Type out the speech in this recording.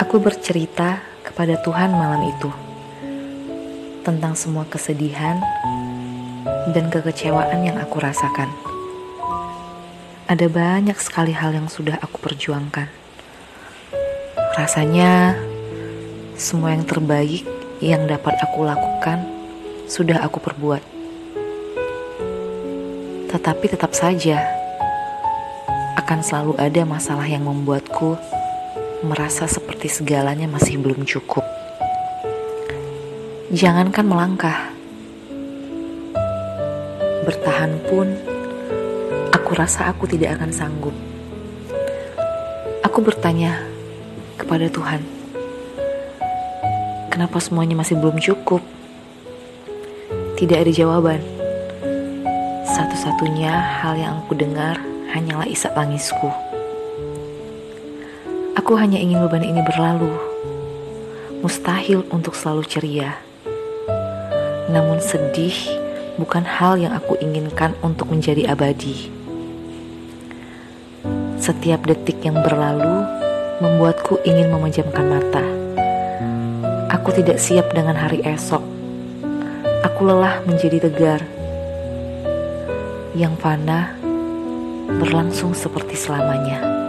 Aku bercerita kepada Tuhan malam itu tentang semua kesedihan dan kekecewaan yang aku rasakan. Ada banyak sekali hal yang sudah aku perjuangkan. Rasanya semua yang terbaik yang dapat aku lakukan sudah aku perbuat. Tetapi tetap saja akan selalu ada masalah yang membuatku merasa seperti segalanya masih belum cukup. Jangankan melangkah, bertahan pun, aku rasa aku tidak akan sanggup. Aku bertanya kepada Tuhan, kenapa semuanya masih belum cukup? Tidak ada jawaban. Satu-satunya hal yang aku dengar hanyalah isak tangisku. Aku hanya ingin beban ini berlalu. Mustahil untuk selalu ceria. Namun sedih bukan hal yang aku inginkan untuk menjadi abadi. Setiap detik yang berlalu membuatku ingin memejamkan mata. Aku tidak siap dengan hari esok. Aku lelah menjadi tegar. Yang fana berlangsung seperti selamanya.